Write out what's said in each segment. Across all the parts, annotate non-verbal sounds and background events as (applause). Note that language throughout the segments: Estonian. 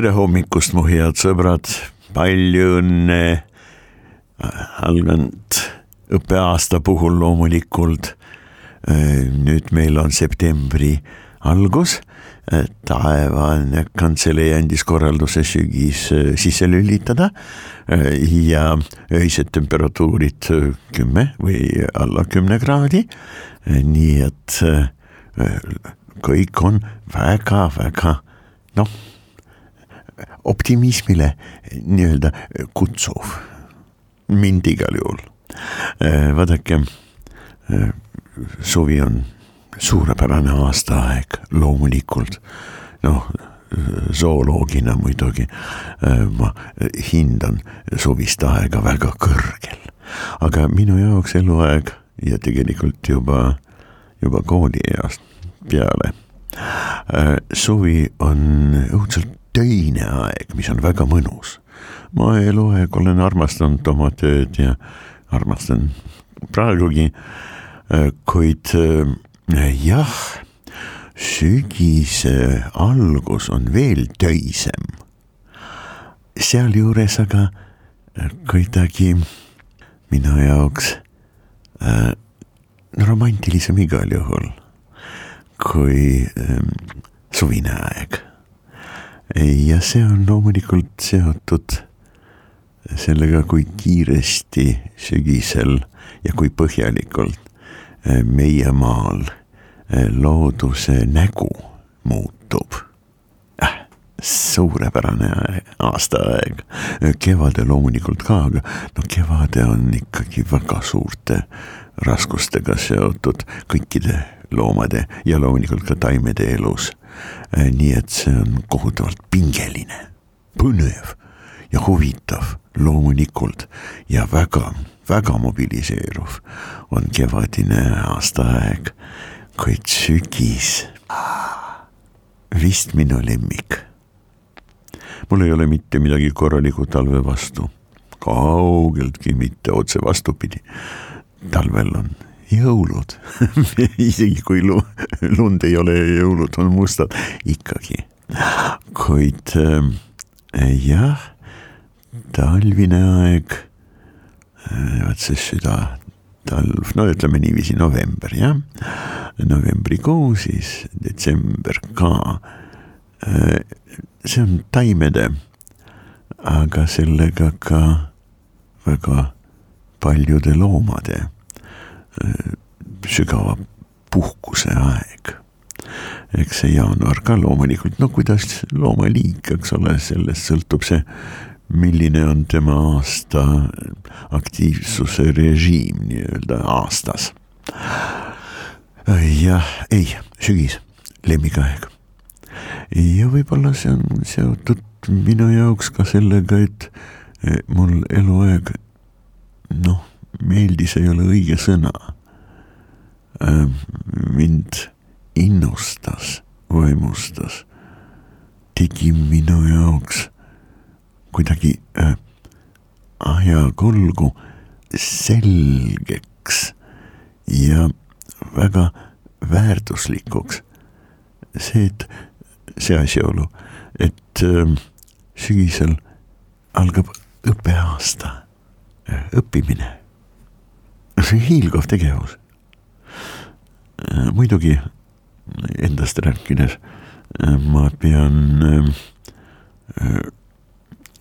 tere hommikust, mu head sõbrad, palju õnne alganud õppeaasta puhul loomulikult. nüüd meil on septembri algus, taevane kantselei andis korralduse sügis sisse lülitada ja öised temperatuurid kümme või alla kümne kraadi. nii et kõik on väga-väga noh optimismile nii-öelda kutsuv, mind igal juhul. vaadake, suvi on suurepärane aastaaeg, loomulikult, noh zooloogina muidugi ma hindan suvist aega väga kõrgel, aga minu jaoks eluaeg ja tegelikult juba, juba koolieast peale. suvi on õudselt töine aeg, mis on väga mõnus. ma eluaeg olen armastanud oma tööd ja armastan praegugi, kuid jah, sügise algus on veel töisem. sealjuures aga kuidagi minu jaoks äh, romantilisem igal juhul kui äh, suvine aeg ja see on loomulikult seotud sellega, kui kiiresti sügisel ja kui põhjalikult meie maal looduse nägu muutub äh,. suurepärane aastaaeg, kevade loomulikult ka, aga no kevade on ikkagi väga suurte raskustega seotud kõikide loomade ja loomulikult ka taimede elus Äh, nii et see on kohutavalt pingeline, põnev ja huvitav loomulikult ja väga, väga mobiliseeruv on kevadine aastaaeg, kuid sügis, vist minu lemmik. mul ei ole mitte midagi korraliku talve vastu, kaugeltki mitte, otse vastupidi. talvel on jõulud (laughs) isegi kui lu, lund ei ole ja jõulud on mustad, ikkagi. kuid äh, jah, talvine aeg äh,, vaat see süda, talv, no ütleme niiviisi november jah, novembrikuu siis detsember ka äh,. see on taimede, aga sellega ka väga paljude loomade sügava puhkuse aeg. eks see jaanuar ka loomulikult, no kuidas loomaliik, eks ole, sellest sõltub see, milline on tema aasta aktiivsuse režiim nii-öelda aastas. jah, ei, sügis, lemmikaeg. ja võib-olla see on seotud minu jaoks ka sellega, et mul eluaeg noh meeldis ei ole õige sõna. mind innustas, vaimustas, tegi minu jaoks kuidagi äh, ajakulgu selgeks ja väga väärtuslikuks. see, et see asjaolu, et äh, sügisel algab õppeaasta, õppimine see hiilgav tegevus. muidugi endast rääkides ma pean äh,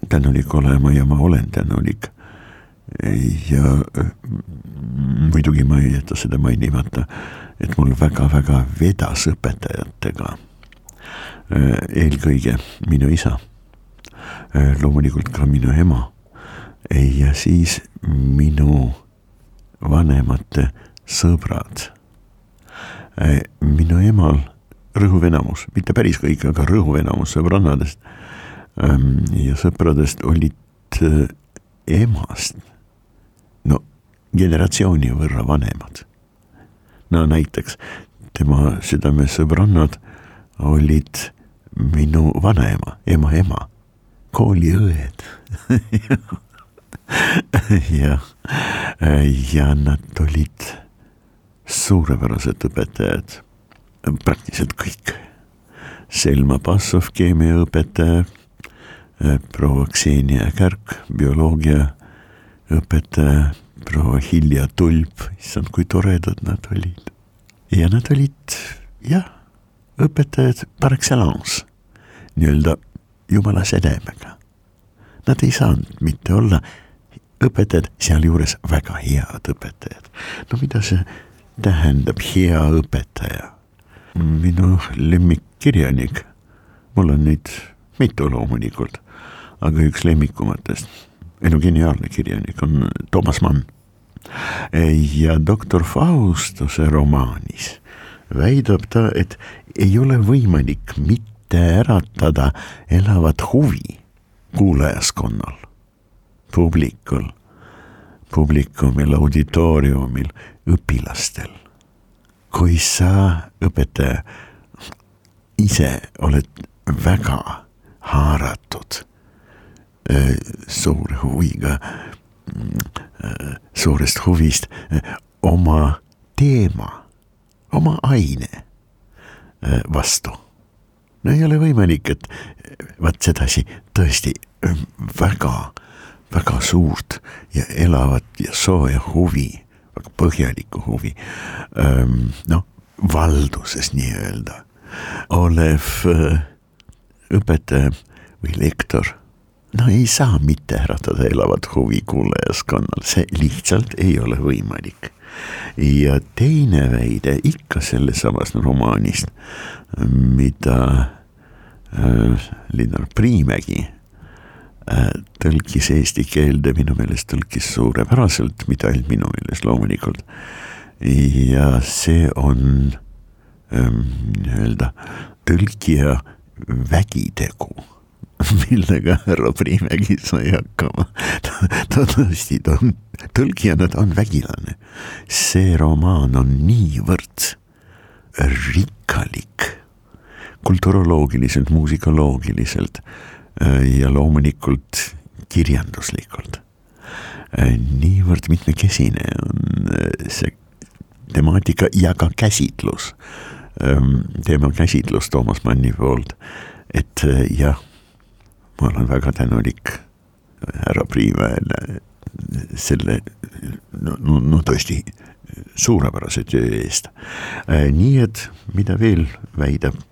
tänulik olema ja ma olen tänulik. ja äh, muidugi ma ei jäta seda mainimata, et mul väga-väga vedas õpetajatega. Äh, eelkõige minu isa, loomulikult ka minu ema ja siis minu vanemate sõbrad. minu emal rõhuv enamus, mitte päris kõik, aga rõhuv enamus sõbrannadest ähm, ja sõpradest olid äh, emast, no generatsiooni võrra vanemad. no näiteks tema südamesõbrannad olid minu vanaema, ema ema, kooliõed (laughs) (laughs) jah, ja nad olid suurepärased õpetajad, praktiliselt kõik. Selma Bassov, keemiaõpetaja, proua Ksenia Kärk, bioloogia õpetaja, proua Hilja Tulp, issand, kui toredad nad olid. ja nad olid jah, õpetajad par excellence, nii-öelda jumala sedemega. Nad ei saanud mitte olla õpetajad, sealjuures väga head õpetajad. no mida see tähendab, hea õpetaja? minu lemmikkirjanik, mul on neid mitu loomulikult, aga üks lemmikumatest, no geniaalne kirjanik on Toomas Mann. ja doktor Faustuse romaanis väidab ta, et ei ole võimalik mitte äratada elavat huvi kuulajaskonnal publikul, publikumil, auditooriumil, õpilastel. kui sa, õpetaja, ise oled väga haaratud äh, suure huviga, äh, suurest huvist äh, oma teema, oma aine vastu. no ei ole võimalik, et vaat sedasi tõesti väga väga suurt ja elavat ja sooja huvi, väga põhjalikku huvi. noh, valduses nii-öelda olev õpetaja või lektor no ei saa mitte äratada elavat huvi kuulajaskonnal, see lihtsalt ei ole võimalik. ja teine väide ikka sellessamas romaanist, mida äh, Linnar Priimägi Äh, tõlkis eesti keelde, minu meelest tõlkis suurepäraselt, mitte ainult minu meelest loomulikult. ja see on ähm, nii-öelda tõlkija vägitegu (laughs) millega härra Priimägi sai hakkama. ta tõesti, ta on, tõlkijana ta on vägilane. see romaan on niivõrd rikkalik, kulturoloogiliselt, muusikaloogiliselt Äh, ja loomulikult kirjanduslikult. Äh, niivõrd mitmekesine on äh, see temaatika ja ka käsitlus, ähm, teema käsitlus Toomas Manni poolt, et jah, ma olen väga tänulik härra Priimäele selle no, no, no tõesti suurepärase töö eest. nii et mida veel väidab Äh,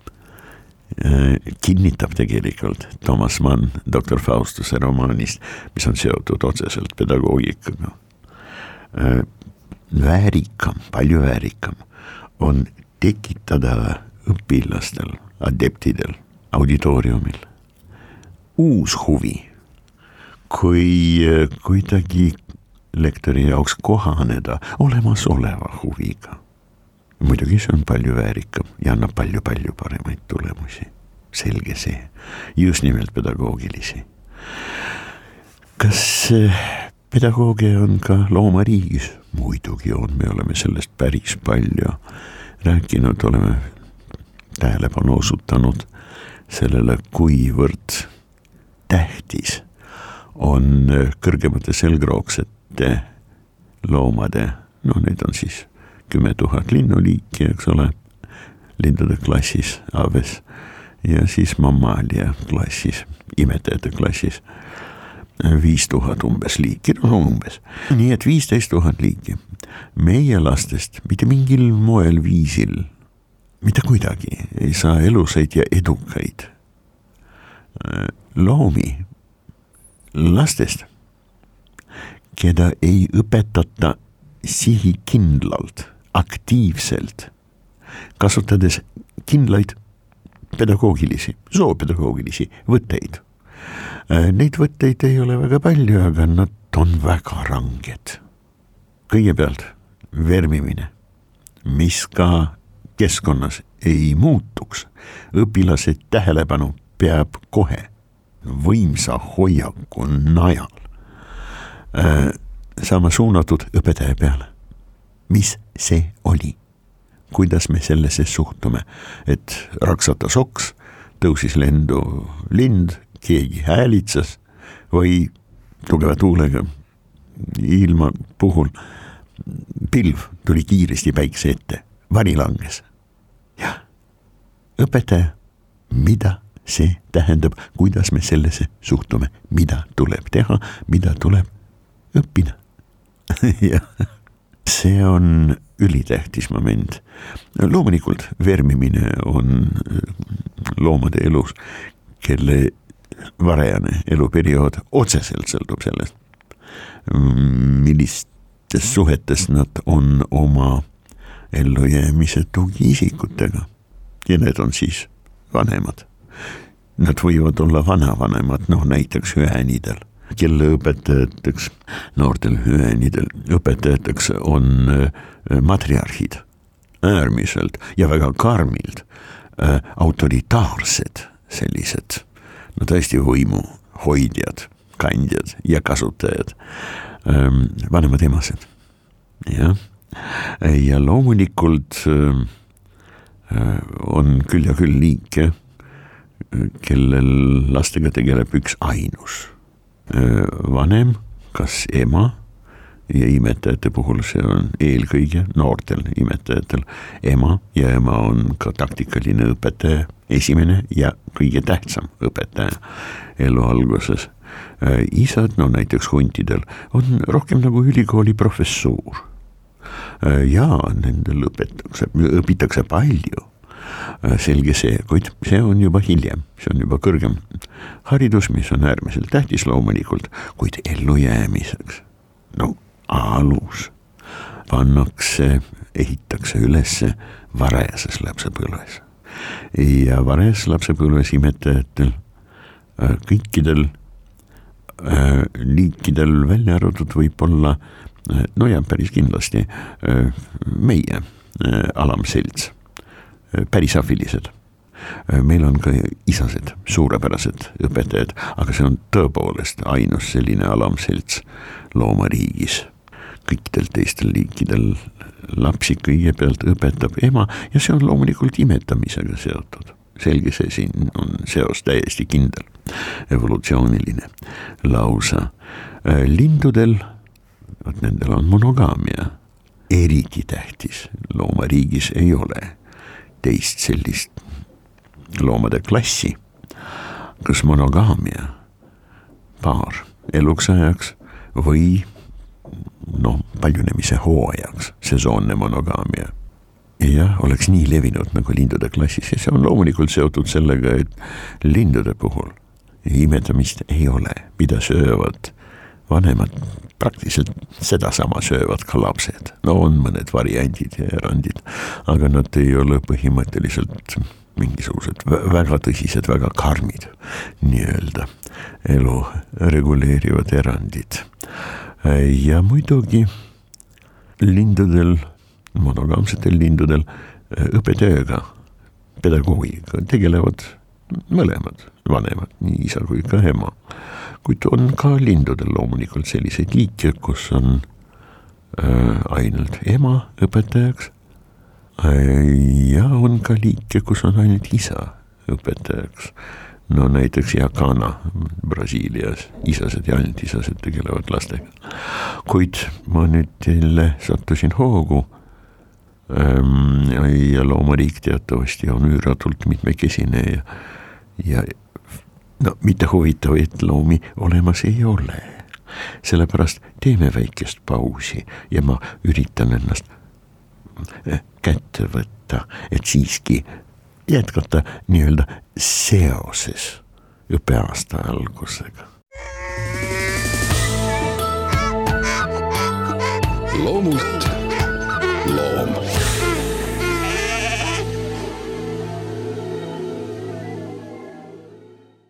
kinnitab tegelikult Toomas Mann doktor Faustuse romaanist, mis on seotud otseselt pedagoogikaga. Äh, väärikam, palju väärikam on tekitada õpilastel, adeptidel, auditooriumil uus huvi, kui äh, kuidagi lektori jaoks kohaneda olemasoleva huviga muidugi see on palju väärikam ja annab palju-palju paremaid tulemusi, selge see, just nimelt pedagoogilisi. kas pedagoogia on ka loomariigis? muidugi on, me oleme sellest päris palju rääkinud, oleme tähelepanu osutanud sellele, kuivõrd tähtis on kõrgemate selgroogsete loomade, noh, need on siis kümme tuhat linnuliiki, eks ole, lindude klassis Aves ja siis Mammalia klassis, imetajate klassis viis tuhat umbes liiki, no umbes, nii et viisteist tuhat liiki. meie lastest mitte mingil moel, viisil, mitte kuidagi ei saa elusaid ja edukaid loomi lastest, keda ei õpetata sihikindlalt aktiivselt, kasutades kindlaid pedagoogilisi, soopedagoogilisi võtteid. Neid võtteid ei ole väga palju, aga nad on väga ranged. kõigepealt vermimine, mis ka keskkonnas ei muutuks, õpilase tähelepanu peab kohe võimsa hoiaku najal äh, saama suunatud õpetaja peale. mis see oli? kuidas me sellesse suhtume, et raksatas oks, tõusis lendu lind, keegi häälitsas või tugeva tuulega ilma puhul pilv tuli kiiresti päikse ette, vari langes. jah, õpetaja, mida see tähendab, kuidas me sellesse suhtume, mida tuleb teha, mida tuleb õppida? (laughs) Jah, see on ülitähtis moment. loomulikult vermimine on loomade elus, kelle varajane eluperiood otseselt sõltub sellest, millistes suhetes nad on oma ellujäämise tugiisikutega ja need on siis vanemad. Nad võivad olla vanavanemad, noh näiteks ühenidel, kelle õpetajateks, noortel ühenidel õpetajateks on äh, matriarhid. Äärmiselt ja väga karmilt äh, autoritaarsed sellised. No tõesti võimu hoidjad, kandjad ja kasutajad, ähm, vanemad emased, jah. ja loomulikult äh, on küll ja küll liike, kellel lastega tegeleb üks ainus vanem, kas ema ja imetajate puhul see on eelkõige noortel imetajatel ema ja ema on ka taktikaline õpetaja, esimene ja kõige tähtsam õpetaja elu alguses. Isad, no näiteks huntidel, on rohkem nagu ülikooli professuur. Ja nendel õpetatakse, õpitakse palju selge see, kuid see on juba hiljem, see on juba kõrgem haridus, mis on äärmiselt tähtis loomulikult, kuid ellujäämiseks. no alus pannakse, ehitakse ülesse varajases lapsepõlves. ja varajases lapsepõlves imetajatel äh, kõikidel äh, liikidel välja arvatud võib-olla äh, no ja päris kindlasti meie alamselts, päris afilised meil on ka isased, suurepärased õpetajad, aga see on tõepoolest ainus selline alamselts loomariigis. Kõikidel teistel liikidel lapsi kõigepealt õpetab ema ja see on loomulikult imetamisega seotud. selge see, siin on seos täiesti kindel, evolutsiooniline lausa. Äh, lindudel, vot nendel on monogaamia, eriti tähtis, loomariigis ei ole teist sellist loomade klassi, kus monogaamia, paar eluks ajaks või noh, paljunemise hooajaks, sesoonne monogaamia. jah, oleks nii levinud nagu lindude klassis ja see on loomulikult seotud sellega, et lindude puhul imetamist ei ole, mida söövad vanemad, praktiliselt sedasama söövad ka lapsed. no on mõned variandid ja erandid, aga nad ei ole põhimõtteliselt mingisugused väga tõsised, väga karmid nii-öelda elu reguleerivad erandid ja muidugi lindudel, monogaamsetel lindudel õppetööga, pedagoogiga tegelevad mõlemad vanemad, nii isa kui ka ema. kuid on ka lindudel loomulikult selliseid liike, kus on äh, ainult ema õpetajaks äh,. ja on ka liike, kus on ainult isa õpetajaks no näiteks Jacana Brasiilias, isased ja ainult isased tegelevad lastega. kuid ma nüüd jälle sattusin hoogu ähm,. ja loomariik teatavasti on üüratult mitmekesine ja, ja no mitte huvitavaid loomi olemas ei ole. sellepärast teeme väikest pausi ja ma üritan ennast äh, kätte võtta, et siiski jätkata nii-öelda seoses õppeaasta algusega. loomult loom.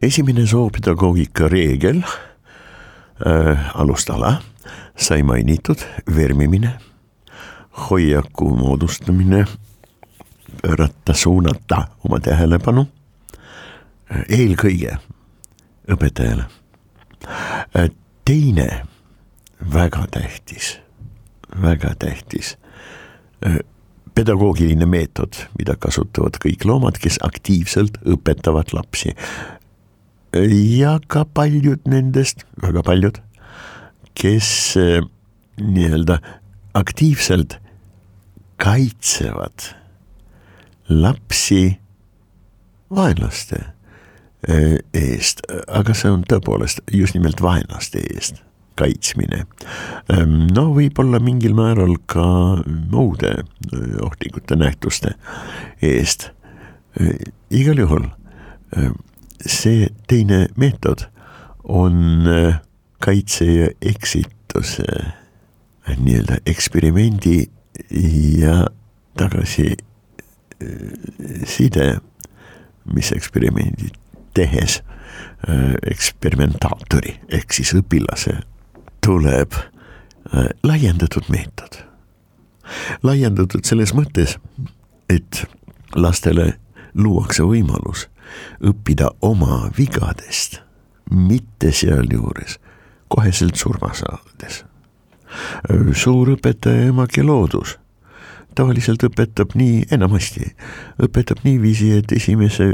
Esimene zoopedagoogika reegel äh,, alustala sai mainitud vermimine, hoiaku moodustamine, pöörata, suunata oma tähelepanu eelkõige õpetajale. teine väga tähtis, väga tähtis pedagoogiline meetod, mida kasutavad kõik loomad, kes aktiivselt õpetavad lapsi. Ja ka paljud nendest, väga paljud, kes nii-öelda aktiivselt kaitsevad lapsi vaenlaste eest, aga see on tõepoolest just nimelt vaenlaste eest kaitsmine. Ehm, no võib-olla mingil määral ka muude ohtlikute nähtuste eest. igal juhul see teine meetod on kaitse ja eksituse nii-öelda eksperimendi ja tagasi side, mis eksperimendid tehes eksperimentaatori ehk siis õpilase tuleb laiendatud meetod. laiendatud selles mõttes, et lastele luuakse võimalus õppida oma vigadest, mitte sealjuures koheselt surma saades. suurõpetaja emake loodus tavaliselt õpetab nii, enamasti õpetab niiviisi, et esimese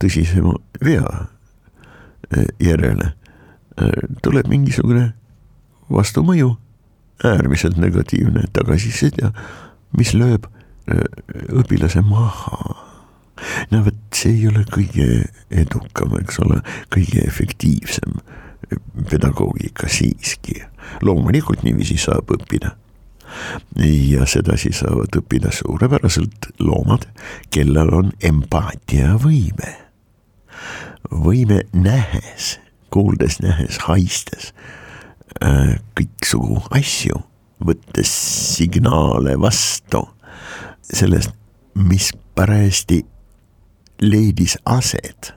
tõsisema vea eh, järele eh, tuleb mingisugune vastumõju, äärmiselt negatiivne tagasiside, mis lööb eh, õpilase maha. No vot, see ei ole kõige edukam, eks ole, kõige efektiivsem pedagoogika siiski. loomulikult niiviisi saab õppida ja sedasi saavad õppida suurepäraselt loomad, kellel on empaatiavõime. võime nähes, kuuldes, nähes, haistes äh, kõiksugu asju, võttes signaale vastu sellest, mis parajasti leidis aset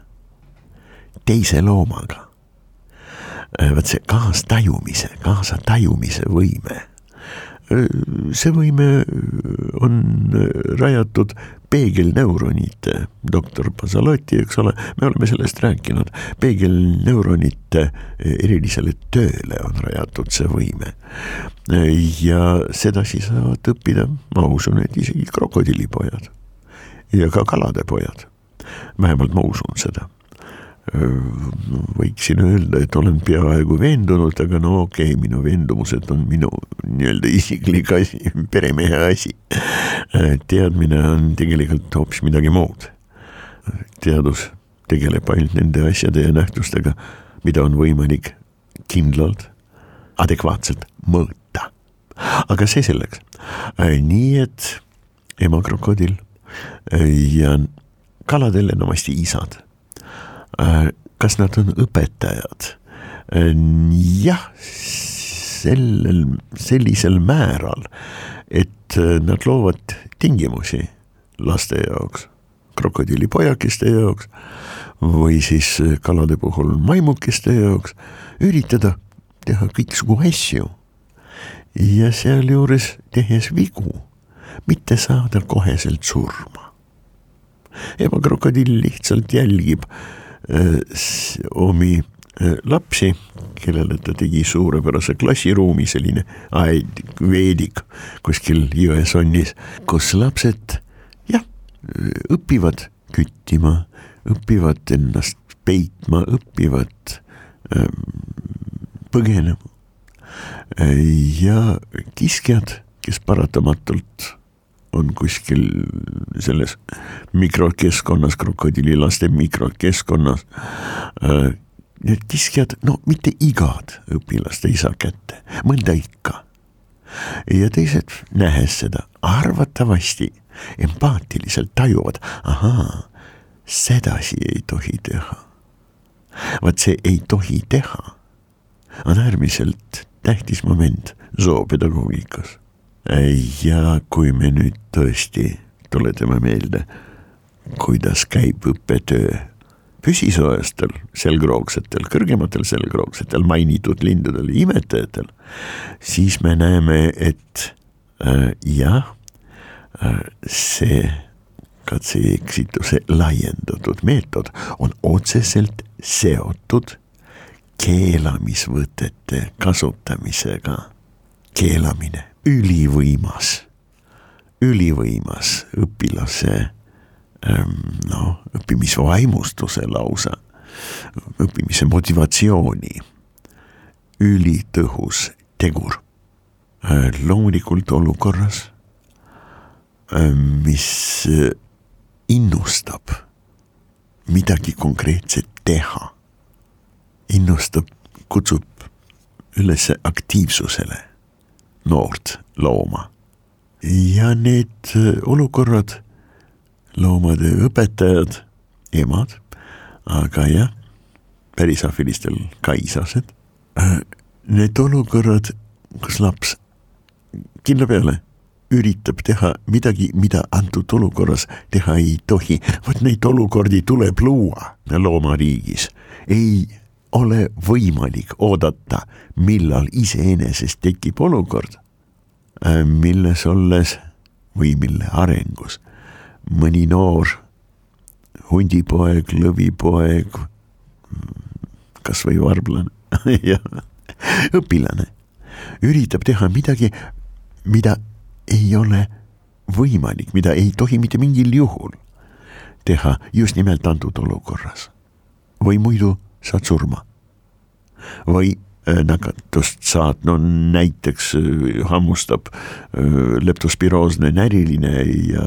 teise loomaga. Äh, vot see kaastajumise, kaasatajumise võime see võime on rajatud peegelneuronite, doktor Pasalotti, eks ole, me oleme sellest rääkinud, peegelneuronite erilisele tööle on rajatud see võime. ja sedasi saavad õppida, ma usun, et isegi krokodillipojad ja ka kalade pojad. Vähemalt ma usun seda võiksin öelda, et olen peaaegu veendunud, aga no okei okay,, minu veendumused on minu nii-öelda isiklik asi, peremehe asi. teadmine on tegelikult hoopis midagi muud. teadus tegeleb ainult nende asjade ja nähtustega, mida on võimalik kindlalt, adekvaatselt mõõta. aga see selleks, nii et emakrokodil ja kaladel enamasti isad Äh, kas nad on õpetajad? Äh, jah, sellel, sellisel määral, et äh, nad loovad tingimusi laste jaoks, krokodillipojakeste jaoks või siis kalade puhul maimukeste jaoks, üritada teha kõiksugu asju ja sealjuures tehes vigu, mitte saada koheselt surma. Ebakrokodil lihtsalt jälgib Äh, omi äh, lapsi, kellele ta tegi suurepärase klassiruumi, selline veedik kuskil jõesonnis, kus lapsed jah, õpivad küttima, õpivad ennast peitma, õpivad ähm, põgenema. ja kiskjad, kes paratamatult on kuskil selles mikrokeskkonnas, krokodillilaste mikrokeskkonnas. Äh, need kiskjad, no mitte igad õpilast ei saa kätte, mõnda ikka. ja teised, nähes seda, arvatavasti empaatiliselt tajuvad, ahaa, sedasi ei tohi teha. vaat see ei tohi teha on äärmiselt tähtis moment zoopedagoogikas ja kui me nüüd tõesti tuletame meelde, kuidas käib õppetöö püsisoojastel selgroogsetel, kõrgematel selgroogsetel mainitud lindudel, imetajatel, siis me näeme, et äh, jah äh,, see katse-eksituse laiendatud meetod on otseselt seotud keelamisvõtete kasutamisega. keelamine, ülivõimas, ülivõimas õpilase noh, õppimisvaimustuse lausa, õppimise motivatsiooni, ülitõhus tegur. Äh, loomulikult olukorras, äh, mis äh, innustab midagi konkreetset teha, innustab, kutsub üles aktiivsusele noort looma. ja need olukorrad loomade õpetajad, emad, aga jah, pärisafilistel ka isased. Äh, need olukorrad, kus laps kindla peale üritab teha midagi, mida antud olukorras teha ei tohi, vot neid olukordi tuleb luua loomariigis. ei ole võimalik oodata, millal iseenesest tekib olukord, äh, milles olles või mille arengus mõni noor hundipoeg, lõvipoeg, kasvõi varblane (laughs) ja õpilane üritab teha midagi, mida ei ole võimalik, mida ei tohi mitte mingil juhul teha just nimelt antud olukorras. või muidu saad surma. või Äh, nakatust saatnud, näiteks äh, hammustab äh, leptospiroosne näriline ja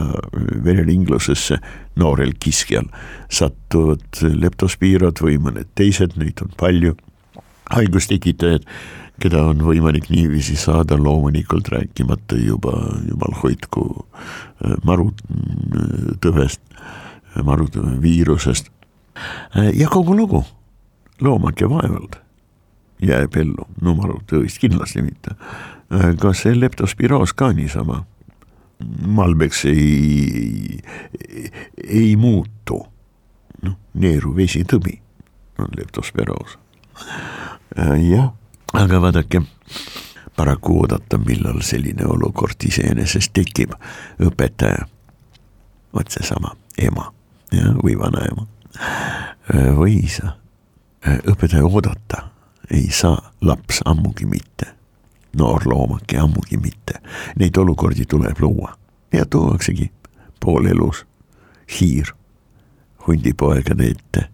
vereringlusesse noorel kiskjal. Satuvad leptospiirad või mõned teised, neid on palju, haigustekitajad, keda on võimalik niiviisi saada, loomulikult rääkimata juba, jumal hoidku, marutõvest, marutõve ja kogu lugu, loomake vaevalt. Jääb ellu, no ma arvan, tõesti kindlasti mitte. kas see leptospiroos ka niisama? Malbeks ei, ei, ei muutu, noh, neeru vesitõbi on leptospiroos. jah, aga vaadake, paraku oodata, millal selline olukord iseenesest tekib, õpetaja, vot seesama ema, jah, või vanaema. Või isa, õpetaja oodata ei saa laps ammugi mitte, noor loomake ammugi mitte. Neid olukordi tuleb luua ja tuuaksegi poolelus hiir hundipoegade ette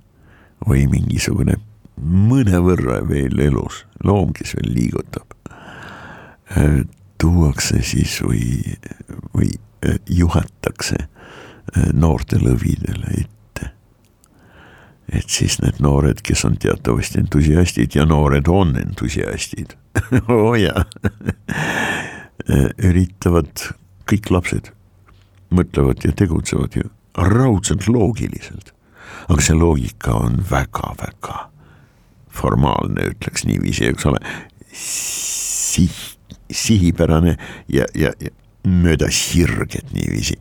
või mingisugune mõnevõrra veel elus loom, kes veel liigutab. Äh, tuuakse siis või, või äh, juhatakse äh, noorte lõvidele ette et siis need noored, kes on teatavasti entusiastid ja noored on entusiastid. Oo (laughs) oh, jaa. (laughs) Üritavad, kõik lapsed. Mõtlevad ja tegutsevad ju raudselt loogiliselt. aga see loogika on väga-väga formaalne, ütleks niiviisi, eks ole, sih-, sihipärane ja, ja, ja mööda sirget niiviisi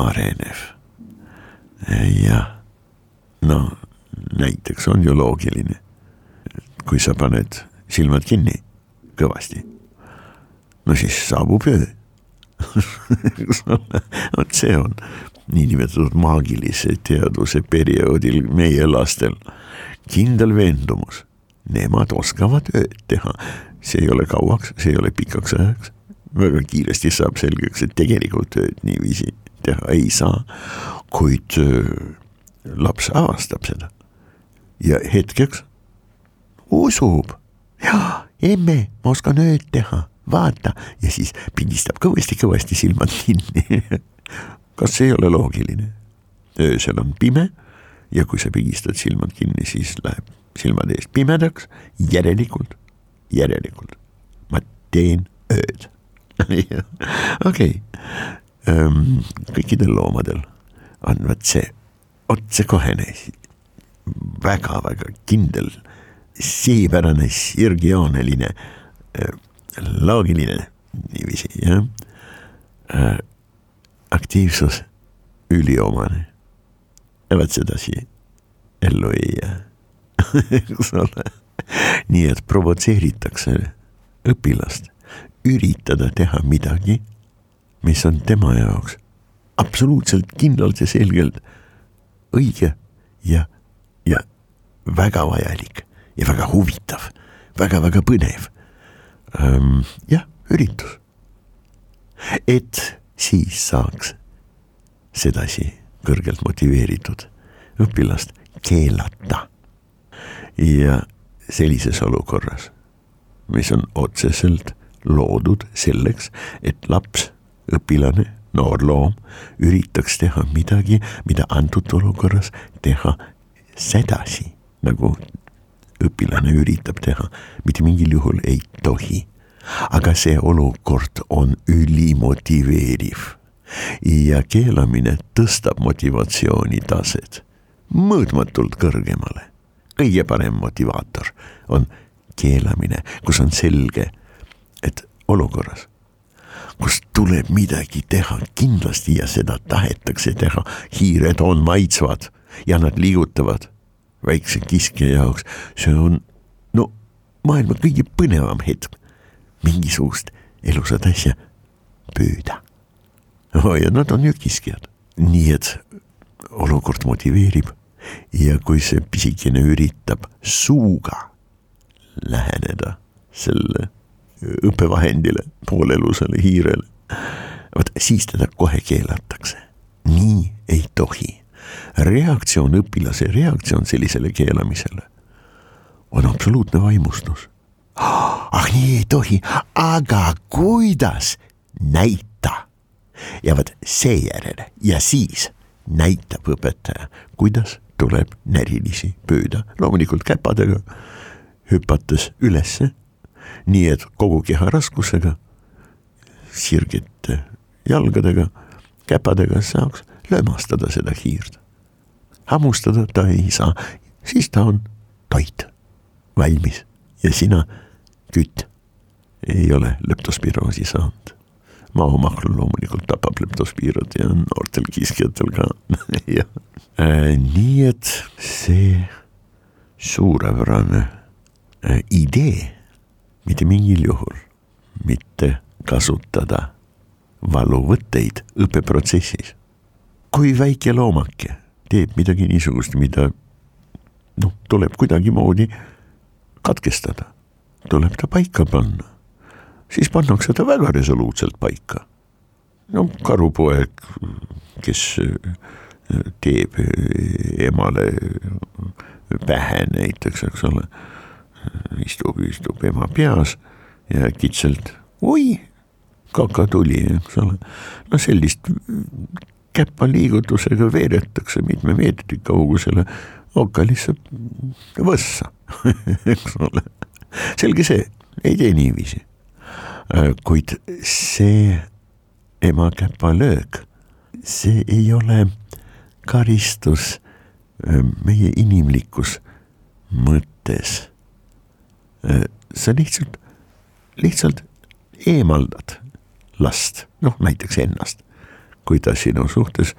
arenev. jah, no näiteks on ju loogiline. kui sa paned silmad kinni kõvasti, no siis saabub öö (laughs) vot see on niinimetatud maagilise teaduse perioodil meie lastel kindel veendumus, nemad oskavad ööd teha. see ei ole kauaks, see ei ole pikaks ajaks, väga kiiresti saab selgeks, et tegelikult ööd niiviisi teha ei saa, kuid laps avastab seda ja hetkeks usub. jaa, emme, ma oskan ööd teha, vaata. Ja siis pigistab kõvasti-kõvasti silmad kinni. (laughs) Kas see ei ole loogiline? öösel on pime ja kui sa pigistad silmad kinni, siis läheb silmade eest pimedaks, järelikult, järelikult ma teen ööd. (laughs) Okei, ehm, kõikidel loomadel on vot see otsekohene väga-väga kindel, sihipärane, sirgjooneline, äh, loogiline niiviisi, jah. Äh, aktiivsus üliomane. ja vot sedasi ellu ei jää (laughs) eks ole. nii et provotseeritakse õpilast üritada teha midagi, mis on tema jaoks absoluutselt kindlalt ja selgelt õige ja, ja väga vajalik ja väga huvitav väga,, väga-väga põnev ähm,. jah, üritus. et siis saaks sedasi kõrgelt motiveeritud õpilast keelata. ja sellises olukorras, mis on otseselt loodud selleks, et laps, õpilane, noor loom üritaks teha midagi, mida antud olukorras teha sedasi, nagu õpilane üritab teha, mitte mingil juhul ei tohi. aga see olukord on ülimotiveeriv ja keelamine tõstab motivatsiooni taset mõõtmatult kõrgemale. kõige parem motivaator on keelamine, kus on selge, et olukorras, kus tuleb midagi teha kindlasti ja seda tahetakse teha, hiired on maitsvad ja nad liigutavad väikse kiskja jaoks, see on no maailma kõige põnevam hetk, mingisugust elusat asja püüda. oh ja nad on ju kiskjad, nii et olukord motiveerib. Ja kui see pisikene üritab suuga läheneda selle õppevahendile, poolelusele hiirele, vot siis teda kohe keelatakse. nii ei tohi reaktsioon, õpilase reaktsioon sellisele keelamisele on absoluutne vaimustus. ah nii ei tohi, aga kuidas, näita. ja vot seejärel ja siis näitab õpetaja, kuidas tuleb närilisi püüda, loomulikult käpadega, hüpates ülesse, nii et kogu keha raskusega, sirgete jalgadega, käpadega saaks lömastada seda hiirt hammustada ta ei saa, siis ta on toit, valmis ja sina, kütt, ei ole leptospiroosi saanud. maomahlu loomulikult tapab leptospiirod ja noortel kiskjatel ka (laughs) jah äh,. nii et see suurepärane äh, idee, mitte mingil juhul mitte kasutada valuvõtteid õppeprotsessis. kui väike loomake teeb midagi niisugust, mida noh, tuleb kuidagimoodi katkestada, tuleb ta paika panna, siis pannakse ta väga resoluutselt paika. no karupoeg, kes äh, teeb äh, emale pähe näiteks, eks ole, istub, istub ema peas ja äkitselt oi, kaka tuli, eks ole, no sellist käpaliigutusega veeretakse mitme meetri kaugusele okalisse võssa (laughs) eks ole. selge see, ei tee niiviisi. Äh, kuid see ema käpalöök, see ei ole karistus äh, meie inimlikus mõttes. Äh, sa lihtsalt, lihtsalt eemaldad last, noh näiteks ennast kui ta sinu suhtes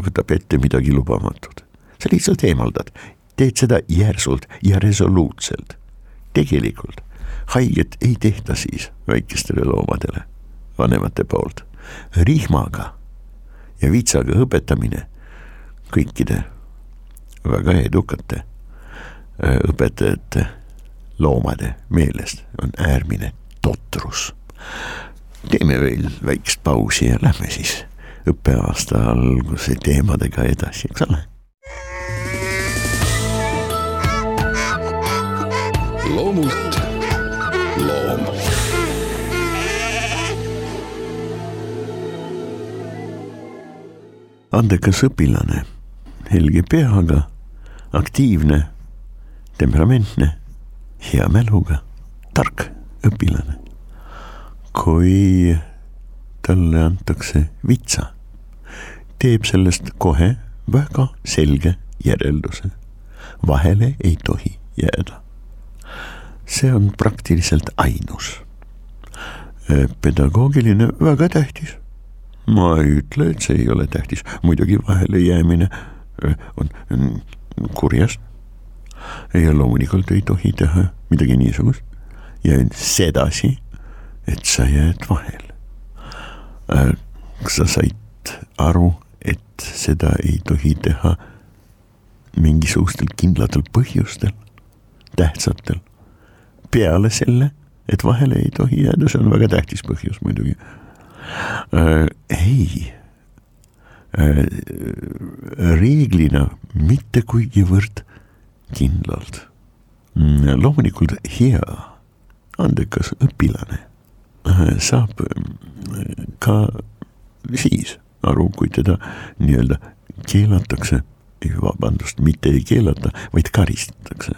võtab ette midagi lubamatut. sa lihtsalt eemaldad, teed seda järsult ja resoluutselt. tegelikult haiget ei tehta siis väikestele loomadele vanemate poolt. rihmaga ja vitsaga õpetamine kõikide väga edukate äh, õpetajate loomade meelest on äärmine totrus. Teeme veel väikest pausi ja lähme siis õppeaasta alguse teemadega edasi, eks ole. loomult loom. andekas õpilane, helge peaga, aktiivne, temperamentne, hea mäluga, tark õpilane. Kui talle antakse vitsa, teeb sellest kohe väga selge järelduse. vahele ei tohi jääda. see on praktiliselt ainus. pedagoogiline väga tähtis. ma ei ütle, et see ei ole tähtis, muidugi vahele jäämine on kurjast ja loomulikult ei tohi teha midagi niisugust ja sedasi, et sa jääd vahele. kas sa said aru, et seda ei tohi teha mingisugustel kindlatel põhjustel, tähtsatel, peale selle, et vahele ei tohi jääda, see on väga tähtis põhjus muidugi äh,. ei äh,, reeglina mitte kuigivõrd kindlalt. Mm, loomulikult hea, andekas õpilane äh, saab äh, ka siis aru, kui teda nii-öelda keelatakse, vabandust, mitte ei keelata, vaid karistatakse.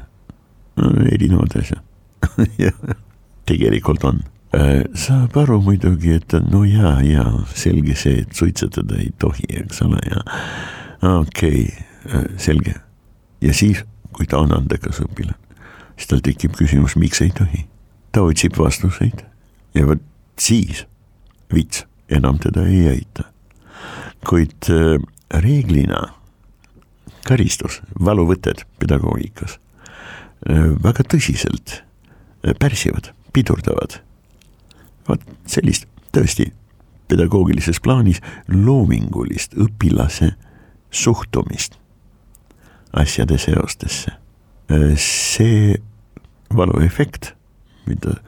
erinevad asjad (laughs) tegelikult on äh, saab aru muidugi, et no jaa, jaa, selge see, et suitsetada ei tohi, eks ole, ja okei okay,, selge. ja siis kui ta on andekas õpilane, siis tal tekib küsimus, miks ei tohi. ta otsib vastuseid ja vot siis vits enam teda ei aita. kuid äh, reeglina karistus, valuvõtted pedagoogikas äh, väga tõsiselt äh, pärsivad, pidurdavad. vot sellist tõesti pedagoogilises plaanis loomingulist õpilase suhtumist asjade seostesse. See valuefekt, mida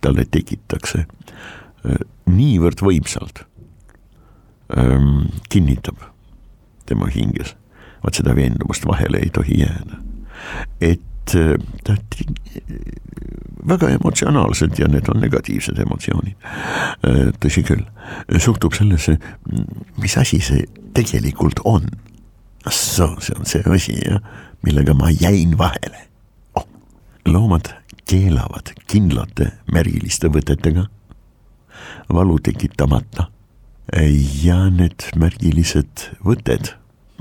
talle tekitakse äh, niivõrd võimsalt, ähm, kinnitab tema hinges, vaat seda veendumust vahele ei tohi jääda. et äh, ta väga emotsionaalselt ja need on negatiivsed emotsioonid, tõsi küll, suhtub sellesse, mis asi see tegelikult on. See on see asi jah, millega ma jäin vahele. Oh.. loomad keelavad kindlate märgiliste võtetega, valu tekitamata. ja need märgilised võtted,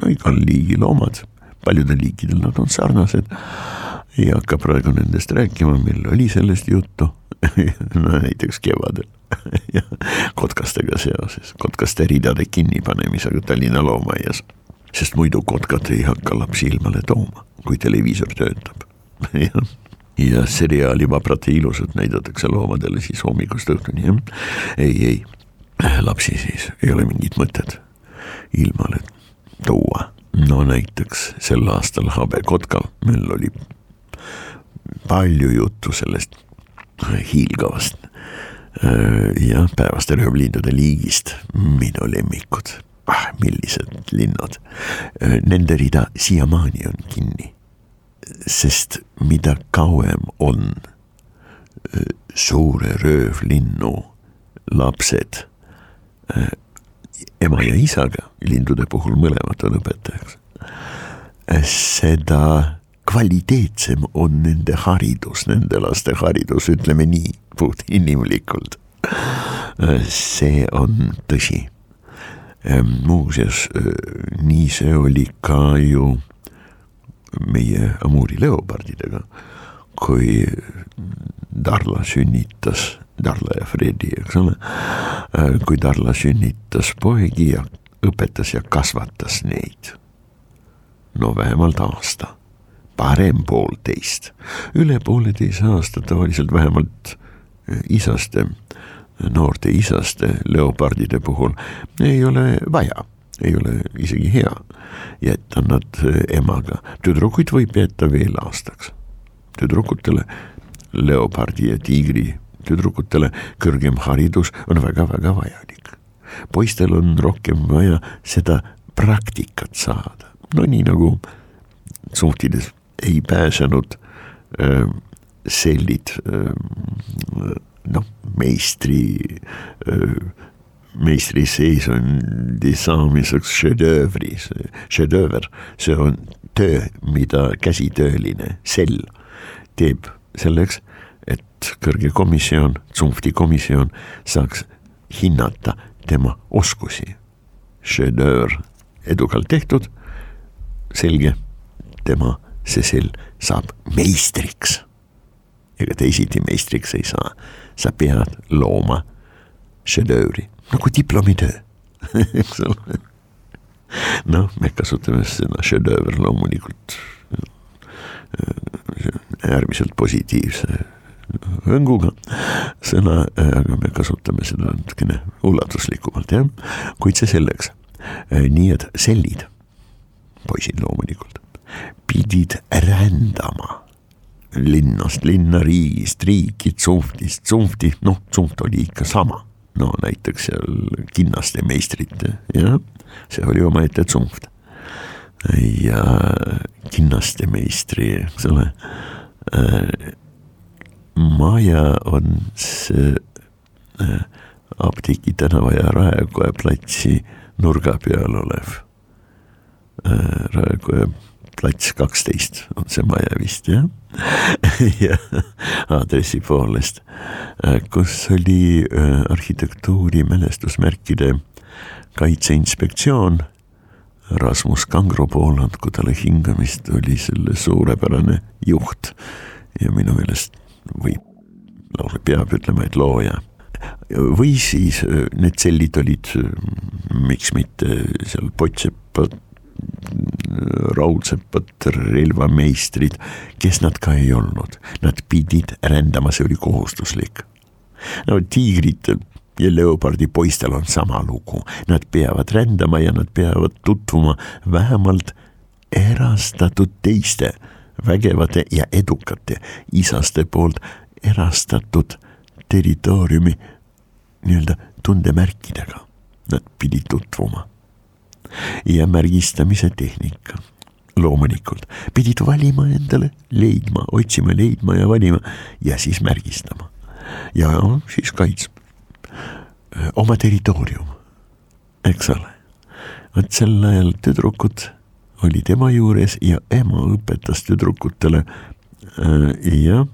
igal liigil omad, paljudel liikidel nad on sarnased. ei hakka praegu nendest rääkima, meil oli sellest juttu (laughs) no näiteks kevadel (laughs) kotkastega seoses, kotkaste ridade kinnipanemisega Tallinna loomaaias sest muidu kotkad ei hakka lapsi ilmale tooma, kui televiisor töötab (laughs) ja seriaali Vabrad ja ilusad näidatakse loomadele siis hommikust õhtuni, jah. ei, ei, lapsi siis ei ole mingit mõtet ilmale tuua. no näiteks sel aastal habekotkal meil oli palju juttu sellest hiilgavast ja päevaste röövlindude liigist, minu lemmikud ah, millised linnud. Nende rida siiamaani on kinni. Sest mida kauem on suure röövlinnu lapsed ema ja isaga, lindude puhul mõlemad on õpetajaks, seda kvaliteetsem on nende haridus, nende laste haridus, ütleme nii, puht inimlikult. see on tõsi muuseas, äh, nii see oli ka ju meie Amuri leopardidega, kui Darla sünnitas, Darla ja Fredi, eks ole, äh, kui Darla sünnitas poegi ja õpetas ja kasvatas neid. no vähemalt aasta, parem poolteist, üle pooleteise aasta tavaliselt vähemalt äh, isaste noorte isaste leopardide puhul ei ole vaja, ei ole isegi hea jätta nad emaga, tüdrukuid võib jätta veel aastaks. tüdrukutele, leopardi ja tiigri tüdrukutele kõrgem haridus on väga-väga vajalik. poistel on rohkem vaja seda praktikat saada, no nii nagu suhtides ei pääsenud äh, sellid äh, noh, meistri, meistriseisundi saamiseks šedöövri, šedööver, see on töö, mida käsitööline sell teeb selleks, et kõrge komisjon, tsunfti komisjon saaks hinnata tema oskusi. šedöör edukalt tehtud, selge, tema, see sell saab meistriks ega teisiti meistriks ei saa. sa pead looma šedöövri nagu diplomitöö (laughs) eks ole. noh, me kasutame sõna šedööver loomulikult äärmiselt positiivse hõnguga sõna, aga me kasutame seda natukene ulatuslikumalt, jah. kuid see selleks. nii et sellid, poisid loomulikult, pidid rändama linnast linna, riigist riiki, tsunftist tsunfti, noh, tsunft oli ikka sama. No näiteks seal kinnaste meistrite, jah, see oli omaette tsunft. ja kinnaste meistri, eks ole äh, maja on see äh, apteegi tänava ja Raekoja platsi nurga peal olev äh,. Raekoja plats kaksteist on see maja vist jah (laughs) ja aadressi poolest, äh, kus oli äh, arhitektuuri mälestusmärkide kaitseinspektsioon. Rasmus Kangro Pooland, kui talle hingamist oli selle suurepärane juht ja minu meelest võib, lausa peab ütlema, et looja. või siis äh, need tsellid olid, miks mitte seal Potšepad raudsepad relvameistrid, kes nad ka ei olnud, nad pidid rändama, see oli kohustuslik. no tiigritel ja leopardi poistel on sama lugu, nad peavad rändama ja nad peavad tutvuma vähemalt erastatud teiste vägevate ja edukate isaste poolt erastatud territooriumi nii-öelda tundemärkidega. Nad pidid tutvuma ja märgistamise tehnika. loomulikult pidid valima endale, leidma, otsima, leidma ja valima ja siis märgistama. ja siis kaitsma oma territoorium, eks ole. vot sel ajal tüdrukud oli tema juures ja ema õpetas tüdrukutele äh, ja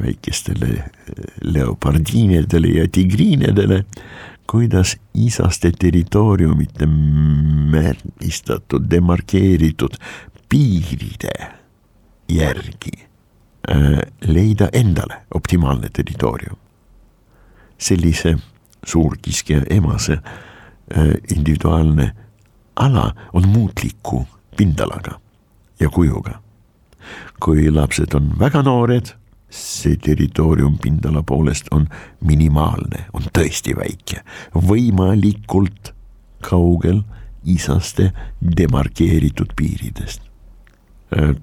väikestele leopardiinidele ja tigriinidele kuidas isaste territooriumite märgistatud, demarkeeritud piiride järgi äh, leida endale optimaalne territoorium. sellise suurkiskja emase äh, individuaalne ala on muutliku pindalaga ja kujuga. kui lapsed on väga noored see territoorium pindala poolest on minimaalne, on tõesti väike, võimalikult kaugel isaste demarkeeritud piiridest.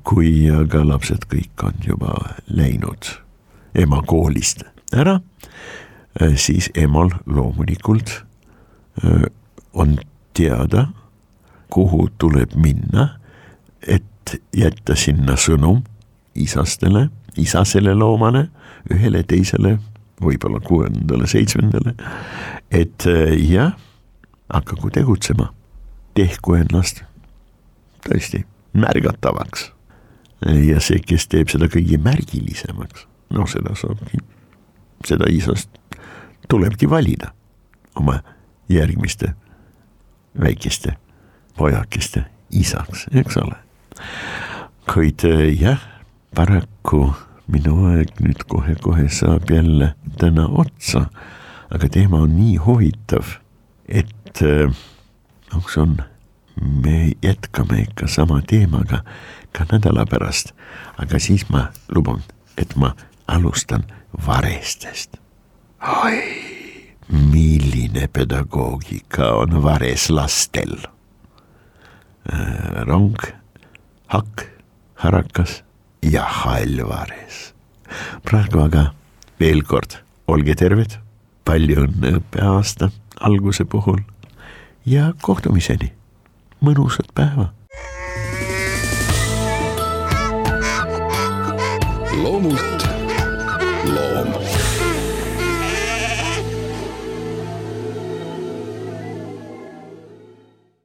kui aga lapsed kõik on juba läinud emakoolist ära, siis emal loomulikult on teada, kuhu tuleb minna, et jätta sinna sõnum isastele isasele loomale, ühele teisele, võib-olla kuuendale, seitsmendale, et äh, jah, hakaku tegutsema, tehku ennast tõesti märgatavaks. ja see, kes teeb seda kõige märgilisemaks, noh, seda saabki, seda isast tulebki valida oma järgmiste väikeste pojakeste isaks, eks ole. kuid äh, jah, paraku minu aeg nüüd kohe-kohe saab jälle täna otsa. aga teema on nii huvitav, et noh, see on, me jätkame ikka sama teemaga ka nädala pärast, aga siis ma luban, et ma alustan varestest. oi, milline pedagoogika on vareslastel. Äh, rong, hakk, harakas ja hall vares. praegu aga veel kord, olge terved, palju õnne õppeaasta alguse puhul ja kohtumiseni, mõnusat päeva. loomult loom